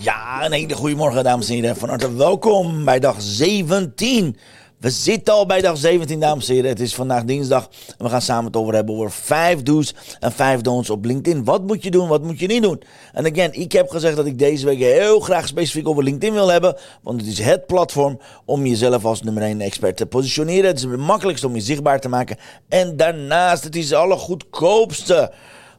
Ja, een hele goede morgen, dames en heren. Van harte welkom bij dag 17. We zitten al bij dag 17, dames en heren. Het is vandaag dinsdag en we gaan samen het over hebben over 5 do's en 5 don'ts op LinkedIn. Wat moet je doen, wat moet je niet doen? En again, ik heb gezegd dat ik deze week heel graag specifiek over LinkedIn wil hebben. Want het is het platform om jezelf als nummer 1 expert te positioneren. Het is het makkelijkste om je zichtbaar te maken. En daarnaast, het is de allergoedkoopste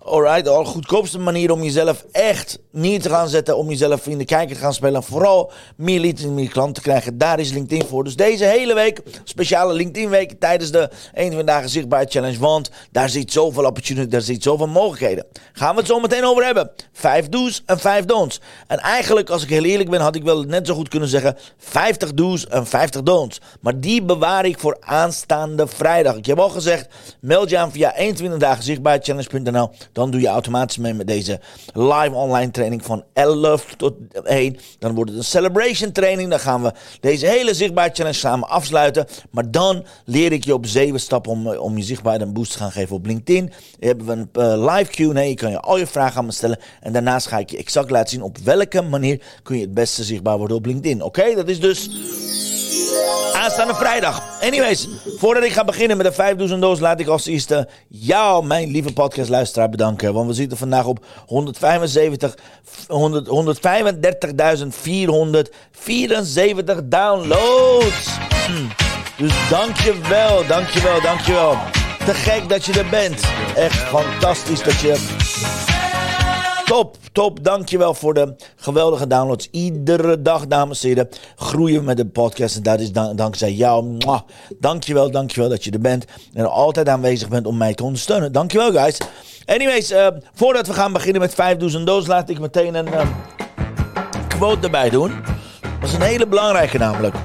Alright, de goedkoopste manier om jezelf echt neer te gaan zetten, om jezelf in de kijker te gaan spelen. Vooral meer leads en meer klanten te krijgen. Daar is LinkedIn voor. Dus deze hele week, speciale LinkedIn week tijdens de 21 dagen zichtbaar challenge. Want daar zit zoveel opportunity, daar zit zoveel mogelijkheden. Gaan we het zo meteen over hebben. Vijf do's en vijf don'ts. En eigenlijk, als ik heel eerlijk ben, had ik wel net zo goed kunnen zeggen 50 do's en 50 don'ts. Maar die bewaar ik voor aanstaande vrijdag. Ik heb al gezegd, meld je aan via 21 dagen zichtbaar challenge.nl dan doe je automatisch mee met deze live online training van 11 tot 1. Dan wordt het een celebration training. Dan gaan we deze hele zichtbaar challenge samen afsluiten. Maar dan leer ik je op zeven stappen om, om je zichtbaarheid een boost te gaan geven op LinkedIn. We hebben we een uh, live Q&A. Je kan je al je vragen aan me stellen. En daarnaast ga ik je exact laten zien op welke manier kun je het beste zichtbaar worden op LinkedIn. Oké, dat is dus aanstaande vrijdag. Anyways, voordat ik ga beginnen met de 5000 doos, laat ik als eerste jou, mijn lieve podcastluisteraar, bedanken. Want we zitten vandaag op 175, 135.474 downloads. Hm. Dus dankjewel, dankjewel, dankjewel. Te gek dat je er bent. Echt fantastisch dat je Top, top. Dankjewel voor de geweldige downloads. Iedere dag, dames en heren, groeien we met de podcast. En dat is dankzij jou. Mwah. Dankjewel, dankjewel dat je er bent. En altijd aanwezig bent om mij te ondersteunen. Dankjewel, guys. Anyways, uh, voordat we gaan beginnen met 5000 doos, laat ik meteen een uh, quote erbij doen. Dat is een hele belangrijke namelijk.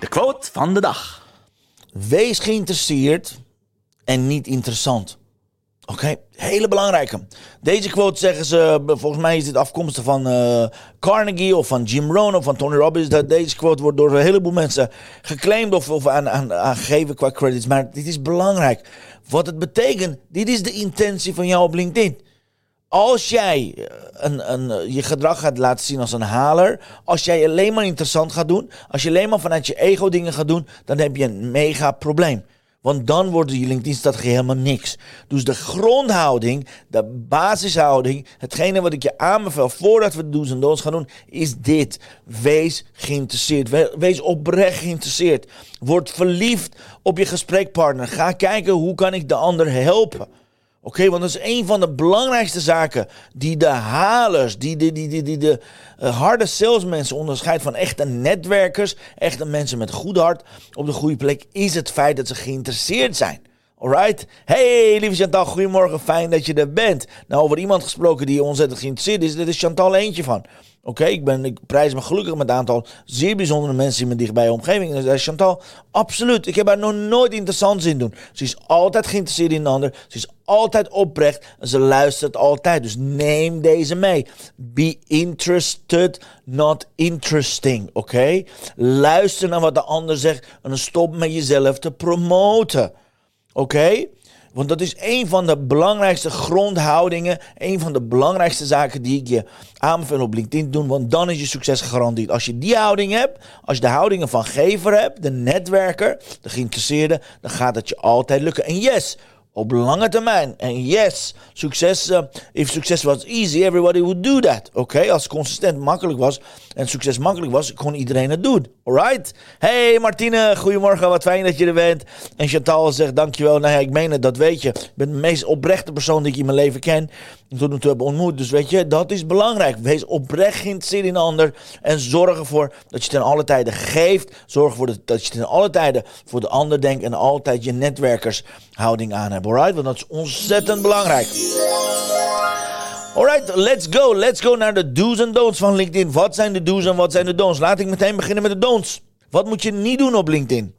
De quote van de dag. Wees geïnteresseerd en niet interessant. Oké, hele belangrijke. Deze quote zeggen ze, volgens mij is dit afkomstig van uh, Carnegie of van Jim Rohn of van Tony Robbins. Dat deze quote wordt door een heleboel mensen geclaimd of, of aan, aan, aangegeven qua credits. Maar dit is belangrijk. Wat het betekent, dit is de intentie van jou op LinkedIn. Als jij eh, een, een, eh, je gedrag gaat laten zien als een haler, als jij alleen maar interessant gaat doen, als je alleen maar vanuit je ego dingen gaat doen, dan heb je een mega probleem. Want dan wordt je LinkedIn-strategie helemaal niks. Dus de grondhouding, de basishouding, hetgene wat ik je aanbeveel voordat we de do's en don'ts gaan doen, is dit. Wees geïnteresseerd. Wees oprecht geïnteresseerd. Word verliefd op je gesprekpartner. Ga kijken hoe kan ik de ander helpen. Oké, want dat is een van de belangrijkste zaken die de halers, die, die, die, die, die de uh, harde salesmensen onderscheidt van echte netwerkers, echte mensen met goed hart op de goede plek, is het feit dat ze geïnteresseerd zijn. Alright? Hey, lieve Chantal, goedemorgen, fijn dat je er bent. Nou, over iemand gesproken die ontzettend geïnteresseerd is, dit is Chantal eentje van. Oké, ik, ben, ik prijs me gelukkig met een aantal zeer bijzondere mensen in mijn dichtbije omgeving. En Chantal, absoluut. Ik heb haar nog nooit interessant zien doen. Ze is altijd geïnteresseerd in de ander. Ze is altijd oprecht. En ze luistert altijd. Dus neem deze mee. Be interested, not interesting. Oké? Luister naar wat de ander zegt. En stop met jezelf te promoten. Oké? Want dat is een van de belangrijkste grondhoudingen. Een van de belangrijkste zaken die ik je aanbeveel op LinkedIn doen. Want dan is je succes gegarandeerd. Als je die houding hebt, als je de houdingen van gever hebt, de netwerker, de geïnteresseerde, dan gaat het je altijd lukken. En yes, op lange termijn. En yes, succes, uh, if succes was easy, everybody would do that. Oké, als consistent makkelijk was en succes makkelijk was, kon iedereen het doen. Alright? Hey Martine, goedemorgen, wat fijn dat je er bent. En Chantal zegt dankjewel. Nou ja, ik meen het, dat weet je. Ik ben de meest oprechte persoon die ik in mijn leven ken. Tot nu toe ontmoet. Dus weet je, dat is belangrijk. Wees oprecht geïnteresseerd in de ander. En zorg ervoor dat je ten alle tijden geeft. Zorg ervoor dat je ten alle tijden voor de ander denkt. En altijd je netwerkershouding aan hebt. Alright? Want dat is ontzettend belangrijk. Alright, let's go. Let's go naar de do's en don'ts van LinkedIn. Wat zijn de do's en wat zijn de don'ts? Laat ik meteen beginnen met de don'ts. Wat moet je niet doen op LinkedIn?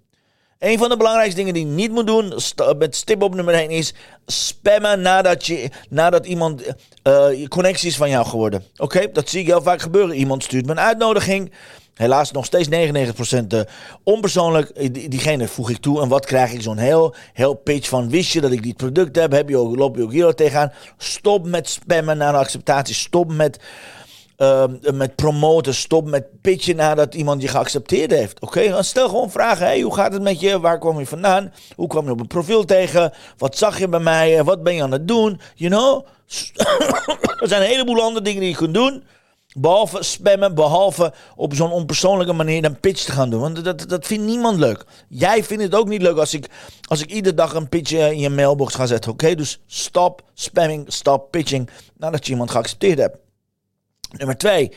Een van de belangrijkste dingen die je niet moet doen, met stip op nummer 1, is spammen nadat, je, nadat iemand uh, connecties van jou geworden. Oké, dat zie ik heel vaak gebeuren. Iemand stuurt me een uitnodiging. Helaas nog steeds 99% uh, onpersoonlijk. Diegene voeg ik toe. En wat krijg ik? Zo'n heel, heel pitch van... Wist je dat ik dit product heb? heb je ook, loop je ook hier tegenaan? Stop met spammen naar acceptatie. Stop met... Uh, met promoten, stop met pitchen nadat iemand je geaccepteerd heeft. Oké, stel gewoon vragen. Hey, hoe gaat het met je? Waar kwam je vandaan? Hoe kwam je op een profiel tegen? Wat zag je bij mij? Wat ben je aan het doen? You know? er zijn een heleboel andere dingen die je kunt doen. Behalve spammen, behalve op zo'n onpersoonlijke manier een pitch te gaan doen. Want dat, dat vindt niemand leuk. Jij vindt het ook niet leuk als ik, als ik iedere dag een pitch in je mailbox ga zetten. Oké, dus stop spamming, stop pitching nadat je iemand geaccepteerd hebt. Nummer twee.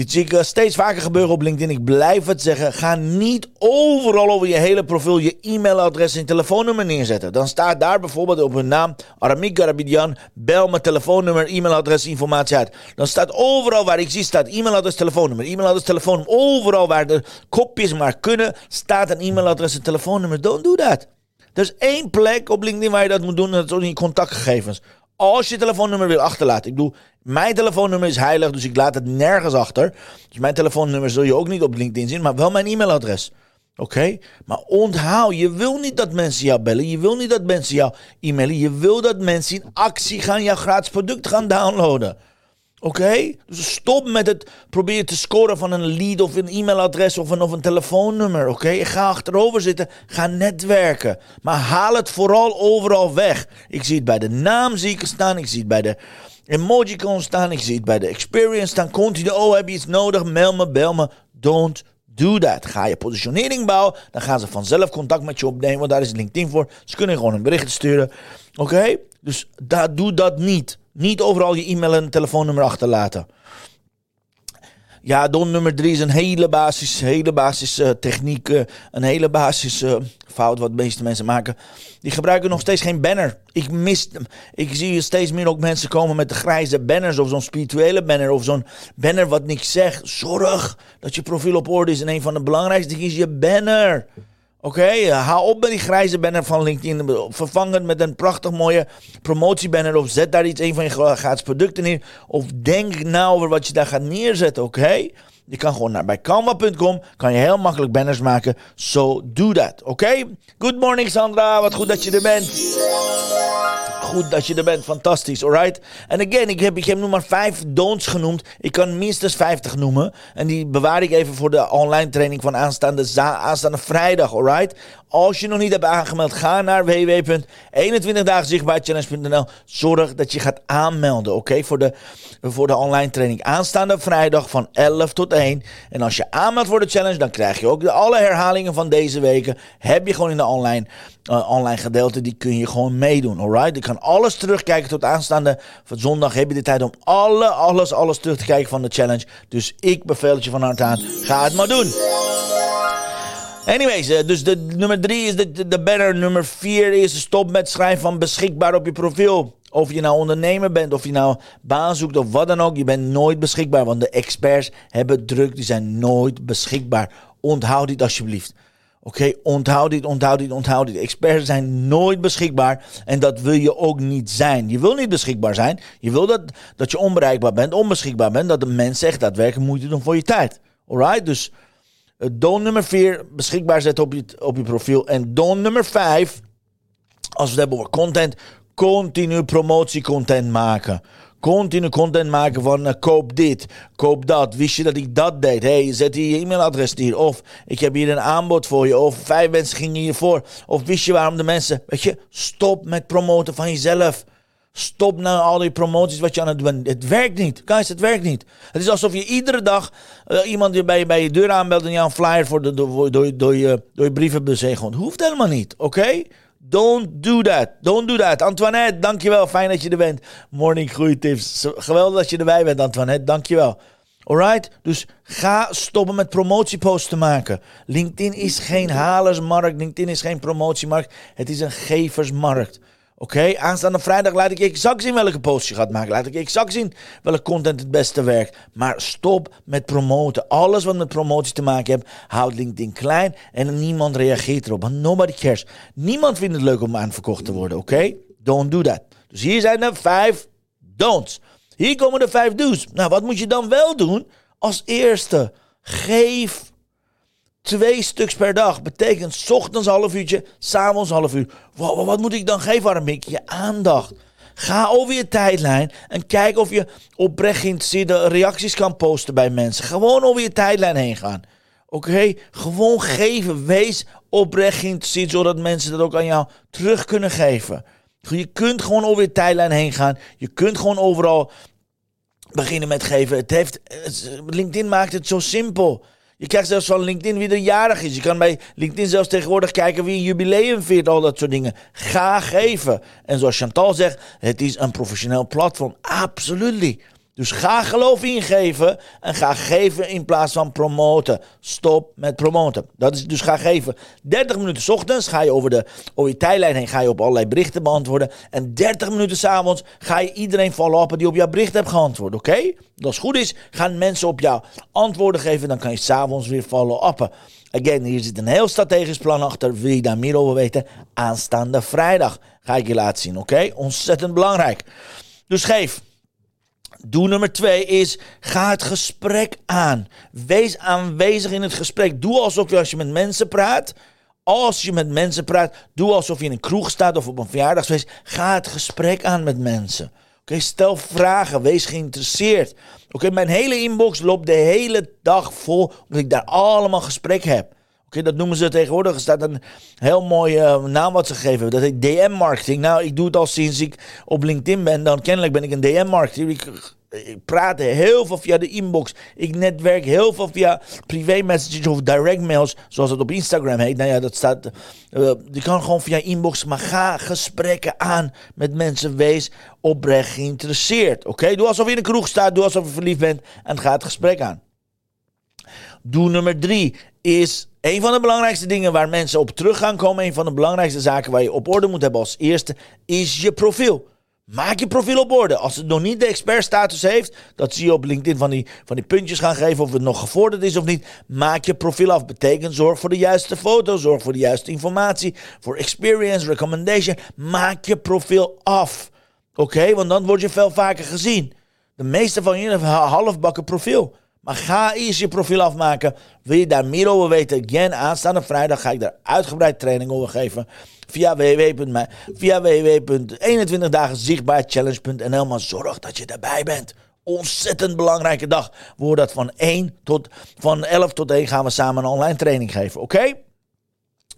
Dit zie ik eh, steeds vaker gebeuren op LinkedIn. Ik blijf het zeggen. Ga niet overal over je hele profiel je e-mailadres en telefoonnummer neerzetten. Dan staat daar bijvoorbeeld op hun naam Aramik Garabidian. Bel mijn telefoonnummer, e-mailadres, informatie uit. Dan staat overal waar ik zie staat e-mailadres, telefoonnummer. E-mailadres, telefoonnummer. Overal waar de kopjes maar kunnen staat een e-mailadres en telefoonnummer. Don't do that. Er is één plek op LinkedIn waar je dat moet doen. Dat is ook in je contactgegevens. Als je telefoonnummer wil achterlaten. Ik bedoel, mijn telefoonnummer is heilig, dus ik laat het nergens achter. Dus mijn telefoonnummer zul je ook niet op LinkedIn zien, maar wel mijn e-mailadres. Oké? Maar onthoud, je wil niet dat mensen jou bellen. Je wil niet dat mensen jou e-mailen. Je wil dat mensen in actie gaan jouw gratis product gaan downloaden. Oké? Dus stop met het proberen te scoren van een lead of een e-mailadres of een, of een telefoonnummer. Oké? Ga achterover zitten. Ga netwerken. Maar haal het vooral overal weg. Ik zie het bij de naam zie ik staan. Ik zie het bij de emoji kon staan. Ik zie het bij de experience staan. Continu. Oh, heb je iets nodig? Mail me, bel me. Don't do that. Ga je positionering bouwen, dan gaan ze vanzelf contact met je opnemen. Want daar is LinkedIn voor. Ze kunnen gewoon een bericht sturen. Oké? Dus daar, doe dat niet. Niet overal je e-mail en telefoonnummer achterlaten. Ja, don nummer drie is een hele basis, hele basis uh, techniek. Uh, een hele basis uh, fout wat de meeste mensen maken. Die gebruiken nog steeds geen banner. Ik mis Ik zie steeds meer ook mensen komen met de grijze banners. Of zo'n spirituele banner. Of zo'n banner wat niks zegt. Zorg dat je profiel op orde is. En een van de belangrijkste dingen is je banner. Oké, okay, hou op met die grijze banner van LinkedIn. Vervang het met een prachtig mooie promotiebanner. Of zet daar iets, een van je gratis producten in. Of denk nou over wat je daar gaat neerzetten, oké? Je kan gewoon naar bij kan je heel makkelijk banners maken. So do that, oké? Good morning Sandra, wat goed dat je er bent. Goed dat je er bent, fantastisch, alright? En again, ik heb, ik heb nu maar vijf don'ts genoemd. Ik kan minstens 50 noemen. En die bewaar ik even voor de online training van aanstaande, aanstaande vrijdag, alright? Als je nog niet hebt aangemeld, ga naar www.21dagenzichtbaarchallenge.nl. Zorg dat je gaat aanmelden, oké? Voor, de, voor de online training. Aanstaande vrijdag van 11 tot 1. En als je aanmeldt voor de challenge, dan krijg je ook de, alle herhalingen van deze weken. Heb je gewoon in de online, uh, online gedeelte. Die kun je gewoon meedoen, alright? Je kan alles terugkijken tot aanstaande van zondag. Heb je de tijd om alle, alles, alles terug te kijken van de challenge. Dus ik beveel het je van harte aan. Ga het maar doen. Anyways, uh, dus de, nummer drie is de, de, banner. Nummer vier is stop met schrijven van beschikbaar op je profiel. Of je nou ondernemer bent, of je nou baan zoekt of wat dan ook. Je bent nooit beschikbaar, want de experts hebben druk. Die zijn nooit beschikbaar. Onthoud dit alsjeblieft. Oké, onthoud dit, onthoud dit, onthoud dit. Experts zijn nooit beschikbaar en dat wil je ook niet zijn. Je wil niet beschikbaar zijn. Je wil dat, dat je onbereikbaar bent, onbeschikbaar bent. Dat de mens echt daadwerkelijk moeite doen voor je tijd. Alright, dus Don nummer 4 beschikbaar zetten op je, op je profiel. En don nummer 5, als we het hebben over content, continu promotiecontent maken. Continu content maken van uh, koop dit, koop dat. Wist je dat ik dat deed? hey, zet hier je e-mailadres hier. Of ik heb hier een aanbod voor je. Of vijf mensen gingen hiervoor. Of wist je waarom de mensen... Weet je, stop met promoten van jezelf. Stop nou al die promoties wat je aan het doen Het werkt niet. Guys, het werkt niet. Het is alsof je iedere dag uh, iemand bij, bij je deur aanbelt en je een flyer voor de, door, door, door, je, door je brievenbus zegelt. Hoeft helemaal niet, oké? Don't do that. Don't do that. Antoinette, dankjewel. Fijn dat je er bent. Morning groeitips. Geweldig dat je erbij bent, Antoinette. Dankjewel. Alright? Dus ga stoppen met promotieposts te maken. LinkedIn is geen halersmarkt. LinkedIn is geen promotiemarkt. Het is een geversmarkt. Oké, aanstaande vrijdag laat ik exact zien welke post je gaat maken. Laat ik exact zien welke content het beste werkt. Maar stop met promoten. Alles wat met promotie te maken heeft, houdt LinkedIn klein en niemand reageert erop. Want nobody cares. Niemand vindt het leuk om aanverkocht te worden, oké? Don't do that. Dus hier zijn de vijf don'ts. Hier komen de vijf do's. Nou, wat moet je dan wel doen? Als eerste, geef Twee stuks per dag betekent ochtends half uurtje, s'avonds half uur. Wat, moet ik dan geven, Armik? Je aandacht. Ga over je tijdlijn en kijk of je oprecht geïnteresseerde reacties kan posten bij mensen. Gewoon over je tijdlijn heen gaan. Oké? Gewoon geven. Wees oprecht geïnteresseerd, zodat mensen dat ook aan jou terug kunnen geven. Je kunt gewoon over je tijdlijn heen gaan. Je kunt gewoon overal beginnen met geven. Het heeft, LinkedIn maakt het zo simpel. Je krijgt zelfs van LinkedIn wie er jarig is. Je kan bij LinkedIn zelfs tegenwoordig kijken wie een jubileum viert, al dat soort dingen. Ga geven. En zoals Chantal zegt, het is een professioneel platform. Absoluut. Dus ga geloof ingeven en ga geven in plaats van promoten. Stop met promoten. Dat is dus ga geven. 30 minuten s ochtends ga je over, de, over je tijdlijn heen ga je op allerlei berichten beantwoorden. En 30 minuten s avonds ga je iedereen follow-uppen die op jouw bericht hebt geantwoord. Oké? Als het goed is, gaan mensen op jou antwoorden geven. Dan kan je s'avonds weer follow-uppen. Again, hier zit een heel strategisch plan achter. Wil je daar meer over weten? Aanstaande vrijdag ga ik je laten zien. Oké? Ontzettend belangrijk. Dus geef. Doe nummer twee is, ga het gesprek aan. Wees aanwezig in het gesprek. Doe alsof je als je met mensen praat, als je met mensen praat, doe alsof je in een kroeg staat of op een verjaardagsfeest. Ga het gesprek aan met mensen. Oké, stel vragen, wees geïnteresseerd. Oké, mijn hele inbox loopt de hele dag vol, omdat ik daar allemaal gesprek heb. Oké, dat noemen ze tegenwoordig. Er staat een heel mooie uh, naam wat ze geven. Dat heet DM-marketing. Nou, ik doe het al sinds ik op LinkedIn ben. Dan kennelijk ben ik een DM-marketer. Ik, praat heel veel via de inbox. Ik netwerk heel veel via privé messages of direct mails. Zoals het op Instagram heet. Nou ja, dat staat... Uh, je kan gewoon via inbox. Maar ga gesprekken aan met mensen. Wees oprecht geïnteresseerd. Oké, doe alsof je in een kroeg staat. Doe alsof je verliefd bent. En ga het gesprek aan. Doe nummer drie is een van de belangrijkste dingen waar mensen op terug gaan komen. Een van de belangrijkste zaken waar je op orde moet hebben als eerste is je profiel. Maak je profiel op orde. Als het nog niet de expertstatus heeft, dat zie je op LinkedIn van die, van die puntjes gaan geven of het nog gevorderd is of niet. Maak je profiel af. Betekent zorg voor de juiste foto, zorg voor de juiste informatie, voor experience, recommendation. Maak je profiel af. Oké, want dan word je veel vaker gezien. De meeste van jullie hebben halfbakken profiel. Maar ga eerst je profiel afmaken. Wil je daar meer over weten? Again, aanstaande vrijdag ga ik daar uitgebreid training over geven. Via www, via www.21dagenzichtbaarchallenge.nl. Maar zorg dat je erbij bent. Ontzettend belangrijke dag. We dat van 1 tot van 11 tot 1 gaan we samen een online training geven. Oké?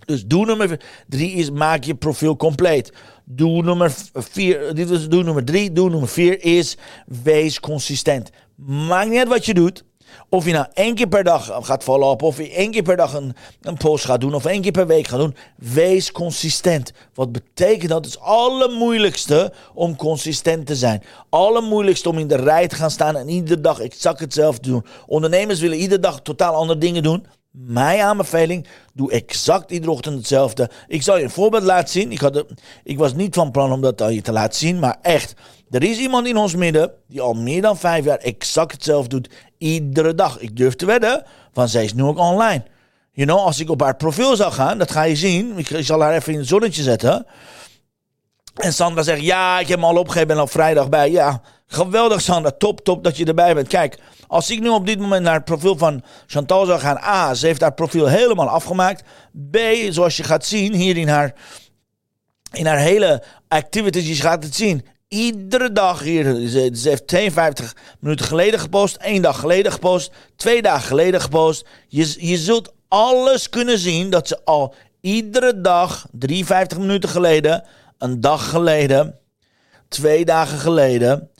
Dus doe nummer 3 is maak je profiel compleet. Doe nummer 4, dit was doe nummer 3. Doe nummer 4 is wees consistent. Maakt niet uit wat je doet. Of je nou één keer per dag gaat follow-up, of je één keer per dag een, een post gaat doen, of één keer per week gaat doen. Wees consistent. Wat betekent dat? Het is allermoeilijkste om consistent te zijn. Allermoeilijkste om in de rij te gaan staan en iedere dag exact hetzelfde doen. Ondernemers willen iedere dag totaal andere dingen doen. Mijn aanbeveling, doe exact iedere ochtend hetzelfde. Ik zal je een voorbeeld laten zien. Ik, had ik was niet van plan om dat aan je te laten zien, maar echt. Er is iemand in ons midden die al meer dan vijf jaar exact hetzelfde doet. Iedere dag. Ik durf te wedden, want zij is nu ook online. You know, als ik op haar profiel zou gaan, dat ga je zien. Ik zal haar even in het zonnetje zetten. En Sandra zegt, ja, ik heb hem al opgegeven, ben al vrijdag bij. Ja, geweldig Sandra, top, top dat je erbij bent. Kijk, als ik nu op dit moment naar het profiel van Chantal zou gaan. A, ze heeft haar profiel helemaal afgemaakt. B, zoals je gaat zien hier in haar, in haar hele activities, je gaat het zien iedere dag hier. Ze, ze heeft 52 minuten geleden gepost, één dag geleden gepost, twee dagen geleden gepost. Je, je zult alles kunnen zien dat ze al iedere dag, 53 minuten geleden, een dag geleden, twee dagen geleden,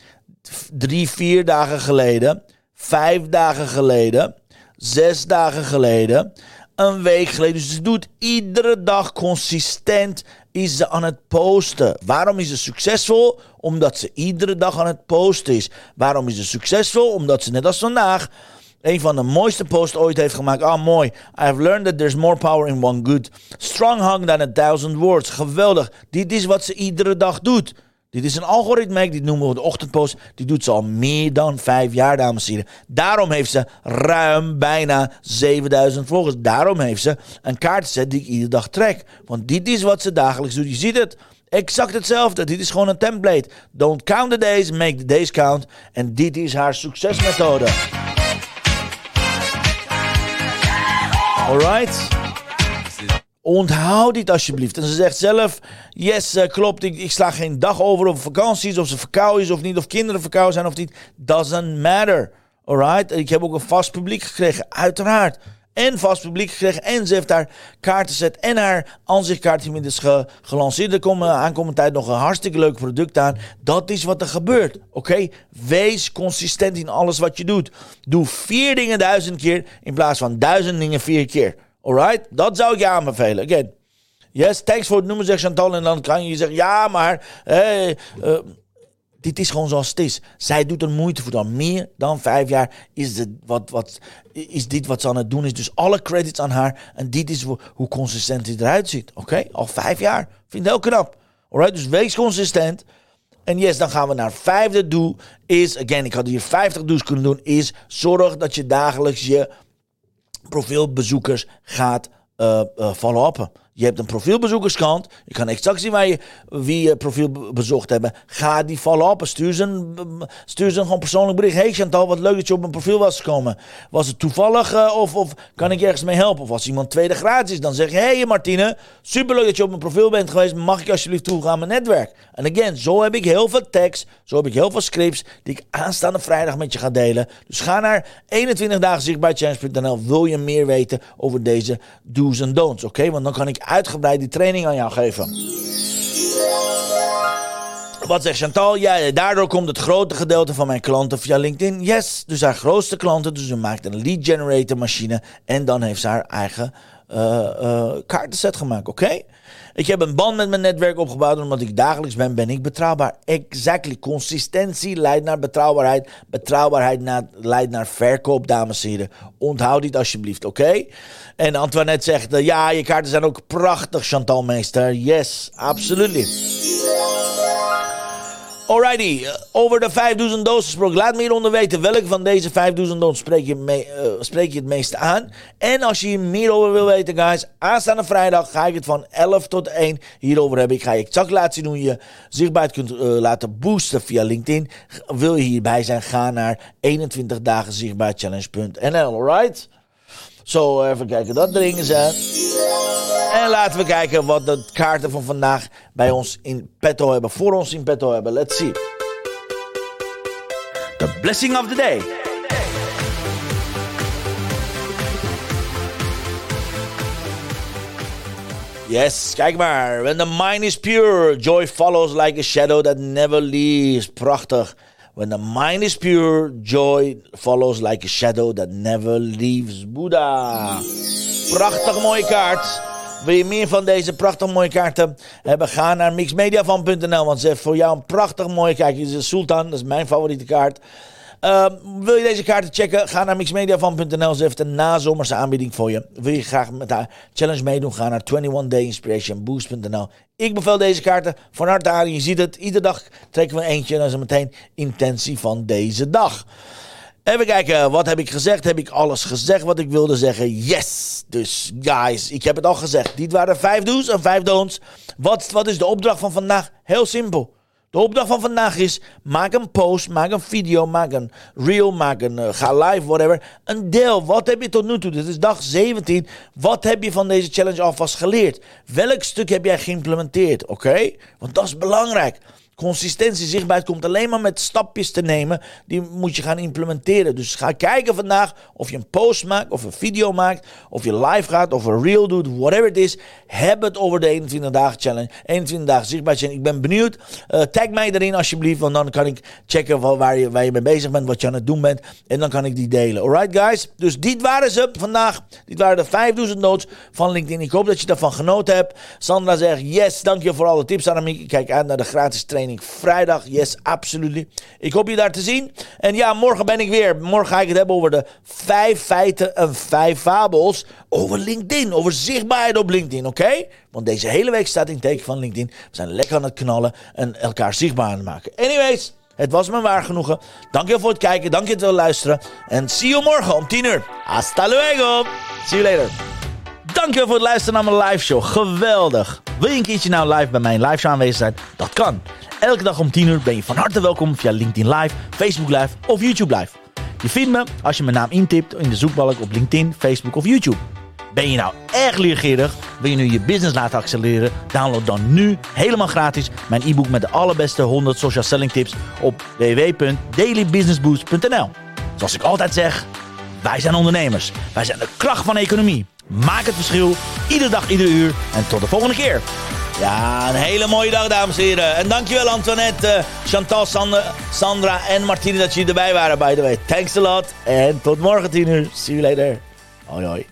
drie, vier dagen geleden, vijf dagen geleden, zes dagen geleden, een week geleden. Dus ze doet iedere dag consistent is ze aan het posten. Waarom is ze succesvol? Omdat ze iedere dag aan het posten is. Waarom is ze succesvol? Omdat ze net als vandaag een van de mooiste posts ooit heeft gemaakt. Ah, mooi. I've learned that there's more power in one good. Strong hug than a thousand words. Geweldig. Dit is wat ze iedere dag doet. Dit is een algoritme, dit noemen we de ochtendpost. Die doet ze al meer dan vijf jaar, dames en heren. Daarom heeft ze ruim bijna 7000 volgers. Daarom heeft ze een kaartset die ik iedere dag trek. Want dit is wat ze dagelijks doet. Je ziet het. Exact hetzelfde. Dit is gewoon een template. Don't count the days, make the days count. En dit is haar succesmethode. Alright? Onthoud dit alsjeblieft. En ze zegt zelf: Yes, uh, klopt. Ik, ik, sla geen dag over of vakantie is, of ze verkouden is of niet, of kinderen verkouden zijn of niet. Doesn't matter. Alright? Ik heb ook een vast publiek gekregen, uiteraard. En vast publiek gekregen. En ze heeft haar kaartenzet en haar aanzichtkaart inmiddels ge, gelanceerd. Er komt aankomende tijd nog een hartstikke leuk product aan. Dat is wat er gebeurt. Oké? Wees consistent in alles wat je doet. Doe vier dingen duizend keer in plaats van duizend dingen vier keer. Alright? Dat zou ik je aanbevelen. Again. Yes, thanks voor het noemen, zegt Chantal. En dan kan je zeggen, ja, maar... Hey, uh, dit is gewoon zoals het is. Zij doet er moeite voor. Dan meer dan vijf jaar is, het wat, wat, is dit wat ze aan het doen is. Dus alle credits aan haar. En dit is hoe consistent hij eruit ziet. Oké? Al vijf jaar. Vind ik heel knap. Alright? Dus wees consistent. En yes, dan gaan we naar vijfde doel. Is, again, ik had hier 50 do's kunnen doen. Is zorg dat je dagelijks je profielbezoekers gaat uh, uh. Je hebt een profielbezoekerskant. Je kan exact zien waar je, wie je profiel bezocht hebben. Ga die follow-up. Stuur ze, een, stuur ze gewoon persoonlijk bericht. Hey Chantal, wat leuk dat je op mijn profiel was gekomen. Was het toevallig uh, of, of kan ik ergens mee helpen? Of als iemand tweede gratis is, dan zeg je... Hey Martine, superleuk dat je op mijn profiel bent geweest. Mag ik alsjeblieft toegaan aan mijn netwerk? En again, zo heb ik heel veel tekst. Zo heb ik heel veel scripts die ik aanstaande vrijdag met je ga delen. Dus ga naar 21 dagen zichtbaarchallenge.nl. Wil je meer weten over deze do's en don'ts? Oké, want dan kan ik uitgebreid die training aan jou geven. Wat zegt Chantal? Ja, daardoor komt het grote gedeelte van mijn klanten via LinkedIn. Yes, dus haar grootste klanten. Dus ze maakt een lead generator machine. En dan heeft ze haar eigen uh, uh, kaartenset gemaakt. Oké? Ik heb een band met mijn netwerk opgebouwd. Omdat ik dagelijks ben, ben ik betrouwbaar. Exactly. Consistentie leidt naar betrouwbaarheid. Betrouwbaarheid leidt naar verkoop, dames en heren. Onthoud dit alsjeblieft, oké? En Antoinette zegt, uh, ja, je kaarten zijn ook prachtig, Chantal Meester. Yes, absoluut. Alrighty, eh, over de 5000 dozen gesproken. Laat me hieronder weten welke van deze 5000 dozen spreek je, mee, uh, spreek je het meeste aan. En als je hier meer over wil weten, guys, aanstaande vrijdag ga ik het van 11 tot 1 hierover hebben. Ik ga je exact laten zien hoe je zichtbaarheid kunt uh, laten boosten via LinkedIn. Wil je hierbij zijn, ga naar 21 dagen zichtbaarchallenge.nl, alright? Zo, even kijken, dat dringen ze. En laten we kijken wat de kaarten van vandaag bij ons in petto hebben. Voor ons in petto hebben. Let's see. The blessing of the day. Yes, kijk maar. When the mind is pure, joy follows like a shadow that never leaves. Prachtig. When the mind is pure, joy follows like a shadow that never leaves. Boeddha. Prachtig mooie kaart. Wil je meer van deze prachtig mooie kaarten hebben? Ga naar mixmediavan.nl. Want ze heeft voor jou een prachtig mooie kaart. Dit is Sultan, dat is mijn favoriete kaart. Uh, wil je deze kaarten checken? Ga naar mixmediavan.nl. Ze heeft een nazomerse aanbieding voor je. Wil je graag met haar challenge meedoen? Ga naar 21dayinspirationboost.nl. Ik bevel deze kaarten van harte aan. Je ziet het, iedere dag trekken we eentje. En dat is meteen intentie van deze dag. Even kijken, wat heb ik gezegd? Heb ik alles gezegd wat ik wilde zeggen? Yes! Dus guys, ik heb het al gezegd. Dit waren vijf do's en vijf don'ts. Wat, wat is de opdracht van vandaag? Heel simpel. De opdracht van vandaag is: maak een post, maak een video, maak een reel, maak een uh, ga live, whatever. Een deel. Wat heb je tot nu toe? Dit is dag 17. Wat heb je van deze challenge alvast geleerd? Welk stuk heb jij geïmplementeerd? Oké? Want dat is belangrijk. Consistentie, zichtbaarheid komt alleen maar met stapjes te nemen. Die moet je gaan implementeren. Dus ga kijken vandaag of je een post maakt, of een video maakt, of je live gaat, of een reel doet, whatever it is. Heb het over de 21 dagen challenge. 21 dagen zichtbaar challenge. Ik ben benieuwd. Uh, tag mij erin alsjeblieft, want dan kan ik checken waar je, waar je mee bezig bent, wat je aan het doen bent. En dan kan ik die delen. Alright guys? Dus dit waren ze vandaag. Dit waren de 5000 notes van LinkedIn. Ik hoop dat je daarvan genoten hebt. Sandra zegt yes, dank je voor alle tips Annemiek. Ik kijk uit naar de gratis training vrijdag. Yes, absoluut. Ik hoop je daar te zien. En ja, morgen ben ik weer. Morgen ga ik het hebben over de vijf feiten en vijf fabels over LinkedIn. Over zichtbaarheid op LinkedIn, oké? Want deze hele week staat in teken van LinkedIn. We zijn lekker aan het knallen en elkaar zichtbaar aan het maken. Anyways, het was me waar genoegen. Dank je voor het kijken, dank je voor het luisteren. En see you morgen om 10 uur. Hasta luego. See you later. Dankjewel voor het luisteren naar mijn live show. Geweldig. Wil je een keertje nou live bij mijn live show aanwezig zijn? Dat kan. Elke dag om 10 uur ben je van harte welkom via LinkedIn Live, Facebook Live of YouTube Live. Je vindt me als je mijn naam intipt in de zoekbalk op LinkedIn, Facebook of YouTube. Ben je nou erg leergierig? Wil je nu je business laten accelereren? Download dan nu helemaal gratis mijn e-book met de allerbeste 100 social selling tips op www.dailybusinessboost.nl. Zoals ik altijd zeg, wij zijn ondernemers. Wij zijn de kracht van de economie. Maak het verschil, iedere dag, ieder uur. En tot de volgende keer. Ja, een hele mooie dag, dames en heren. En dankjewel Antoinette, Chantal, Sandra en Martine dat jullie erbij waren, by the way. Thanks a lot. En tot morgen 10 uur. See you later. Hoi hoi.